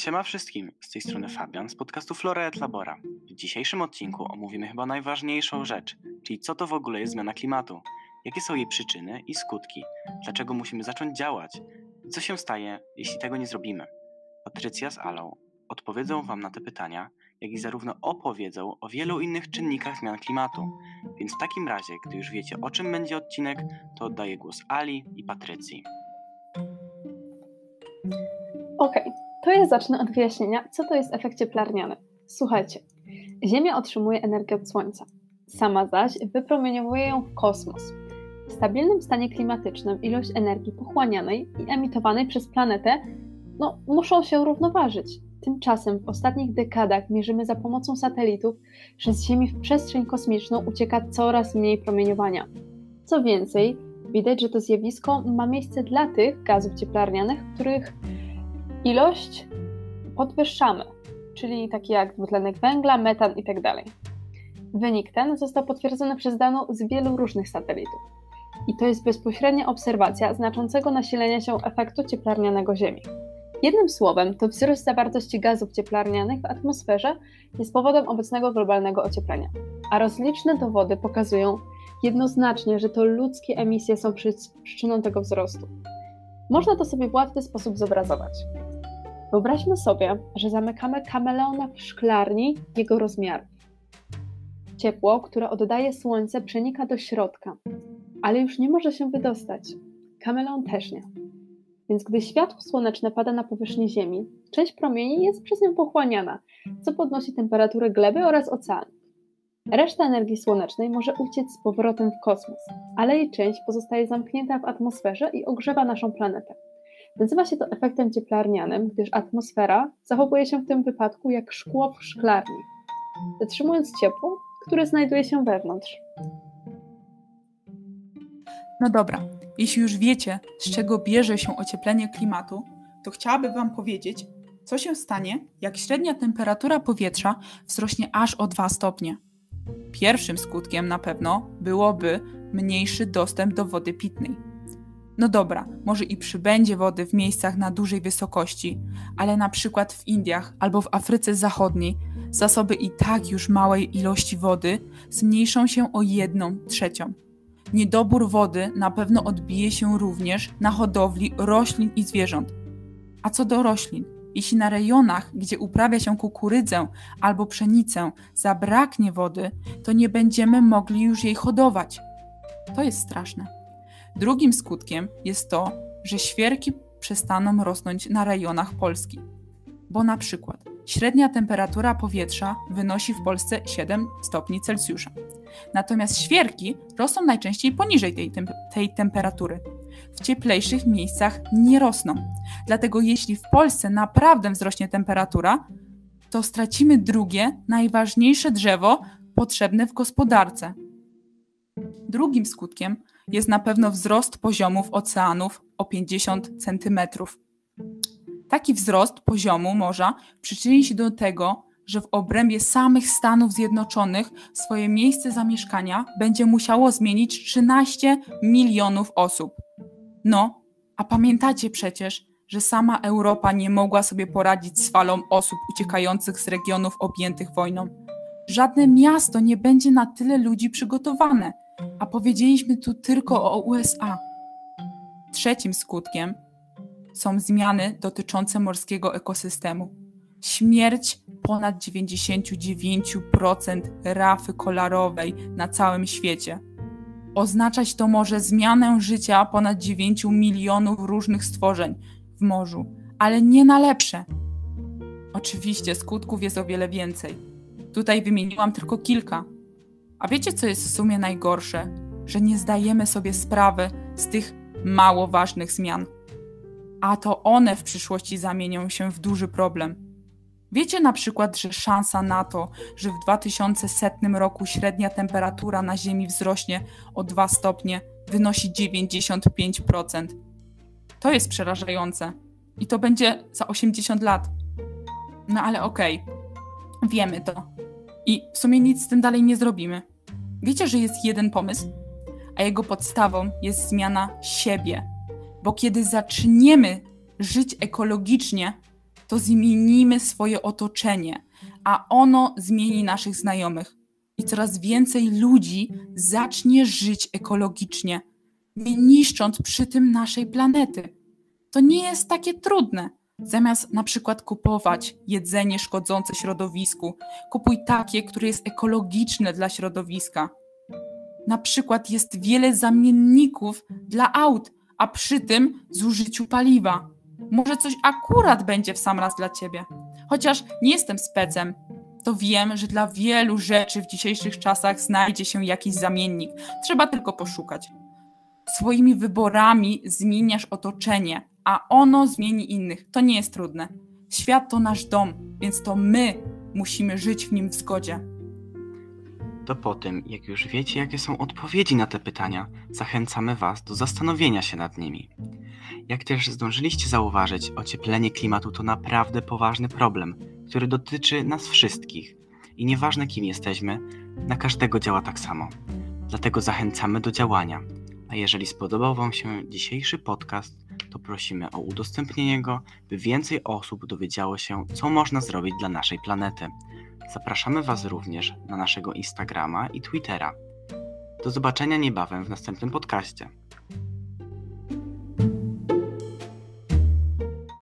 Siema wszystkim, z tej strony Fabian z podcastu Flora et Labora. W dzisiejszym odcinku omówimy chyba najważniejszą rzecz, czyli co to w ogóle jest zmiana klimatu, jakie są jej przyczyny i skutki, dlaczego musimy zacząć działać i co się stanie, jeśli tego nie zrobimy. Patrycja z Alą odpowiedzą Wam na te pytania, jak i zarówno opowiedzą o wielu innych czynnikach zmian klimatu. Więc w takim razie, gdy już wiecie o czym będzie odcinek, to oddaję głos Ali i Patrycji. Okej, okay. To ja zacznę od wyjaśnienia, co to jest efekt cieplarniany. Słuchajcie, Ziemia otrzymuje energię od Słońca, sama zaś wypromieniowuje ją w kosmos. W stabilnym stanie klimatycznym ilość energii pochłanianej i emitowanej przez planetę no, muszą się równoważyć. Tymczasem w ostatnich dekadach mierzymy za pomocą satelitów, że z Ziemi w przestrzeń kosmiczną ucieka coraz mniej promieniowania. Co więcej, widać, że to zjawisko ma miejsce dla tych gazów cieplarnianych, których ilość podwyższamy, czyli takie jak dwutlenek węgla, metan itd. Tak Wynik ten został potwierdzony przez daną z wielu różnych satelitów. I to jest bezpośrednia obserwacja znaczącego nasilenia się efektu cieplarnianego Ziemi. Jednym słowem, to wzrost zawartości gazów cieplarnianych w atmosferze jest powodem obecnego globalnego ocieplenia, a rozliczne dowody pokazują jednoznacznie, że to ludzkie emisje są przyczyną tego wzrostu. Można to sobie w łatwy sposób zobrazować. Wyobraźmy sobie, że zamykamy kameleona w szklarni jego rozmiarów. Ciepło, które oddaje słońce, przenika do środka, ale już nie może się wydostać. Kameleon też nie. Więc gdy światło słoneczne pada na powierzchnię Ziemi, część promieni jest przez nią pochłaniana, co podnosi temperaturę gleby oraz oceanu. Reszta energii słonecznej może uciec z powrotem w kosmos, ale jej część pozostaje zamknięta w atmosferze i ogrzewa naszą planetę. Nazywa się to efektem cieplarnianym, gdyż atmosfera zachowuje się w tym wypadku jak szkło w szklarni, zatrzymując ciepło, które znajduje się wewnątrz. No dobra, jeśli już wiecie, z czego bierze się ocieplenie klimatu, to chciałabym Wam powiedzieć, co się stanie, jak średnia temperatura powietrza wzrośnie aż o 2 stopnie. Pierwszym skutkiem na pewno byłoby mniejszy dostęp do wody pitnej. No dobra, może i przybędzie wody w miejscach na dużej wysokości, ale na przykład w Indiach albo w Afryce Zachodniej zasoby i tak już małej ilości wody zmniejszą się o jedną trzecią. Niedobór wody na pewno odbije się również na hodowli roślin i zwierząt. A co do roślin, jeśli na rejonach, gdzie uprawia się kukurydzę albo pszenicę, zabraknie wody, to nie będziemy mogli już jej hodować. To jest straszne. Drugim skutkiem jest to, że świerki przestaną rosnąć na rejonach Polski. Bo na przykład średnia temperatura powietrza wynosi w Polsce 7 stopni Celsjusza. Natomiast świerki rosną najczęściej poniżej tej, tem tej temperatury. W cieplejszych miejscach nie rosną. Dlatego jeśli w Polsce naprawdę wzrośnie temperatura, to stracimy drugie, najważniejsze drzewo potrzebne w gospodarce. Drugim skutkiem jest na pewno wzrost poziomów oceanów o 50 cm. Taki wzrost poziomu morza przyczyni się do tego, że w obrębie samych Stanów Zjednoczonych swoje miejsce zamieszkania będzie musiało zmienić 13 milionów osób. No, a pamiętacie przecież, że sama Europa nie mogła sobie poradzić z falą osób uciekających z regionów objętych wojną. Żadne miasto nie będzie na tyle ludzi przygotowane, a powiedzieliśmy tu tylko o USA. Trzecim skutkiem są zmiany dotyczące morskiego ekosystemu. Śmierć ponad 99% rafy kolorowej na całym świecie. Oznaczać to może zmianę życia ponad 9 milionów różnych stworzeń w morzu, ale nie na lepsze. Oczywiście skutków jest o wiele więcej. Tutaj wymieniłam tylko kilka. A wiecie, co jest w sumie najgorsze? Że nie zdajemy sobie sprawy z tych mało ważnych zmian. A to one w przyszłości zamienią się w duży problem Wiecie na przykład, że szansa na to, że w 2100 roku średnia temperatura na Ziemi wzrośnie o 2 stopnie, wynosi 95%. To jest przerażające. I to będzie za 80 lat. No ale okej, okay. wiemy to. I w sumie nic z tym dalej nie zrobimy. Wiecie, że jest jeden pomysł, a jego podstawą jest zmiana siebie. Bo kiedy zaczniemy żyć ekologicznie, to zmienimy swoje otoczenie, a ono zmieni naszych znajomych. I coraz więcej ludzi zacznie żyć ekologicznie, nie niszcząc przy tym naszej planety. To nie jest takie trudne. Zamiast na przykład kupować jedzenie szkodzące środowisku, kupuj takie, które jest ekologiczne dla środowiska. Na przykład jest wiele zamienników dla aut, a przy tym zużyciu paliwa. Może coś akurat będzie w sam raz dla ciebie. Chociaż nie jestem specem, to wiem, że dla wielu rzeczy w dzisiejszych czasach znajdzie się jakiś zamiennik. Trzeba tylko poszukać. Swoimi wyborami zmieniasz otoczenie, a ono zmieni innych. To nie jest trudne. Świat to nasz dom, więc to my musimy żyć w nim w zgodzie. To po tym, jak już wiecie, jakie są odpowiedzi na te pytania, zachęcamy Was do zastanowienia się nad nimi. Jak też zdążyliście zauważyć, ocieplenie klimatu to naprawdę poważny problem, który dotyczy nas wszystkich. I nieważne kim jesteśmy, na każdego działa tak samo. Dlatego zachęcamy do działania. A jeżeli spodobał Wam się dzisiejszy podcast, to prosimy o udostępnienie go, by więcej osób dowiedziało się, co można zrobić dla naszej planety. Zapraszamy Was również na naszego Instagrama i Twittera. Do zobaczenia niebawem w następnym podcaście.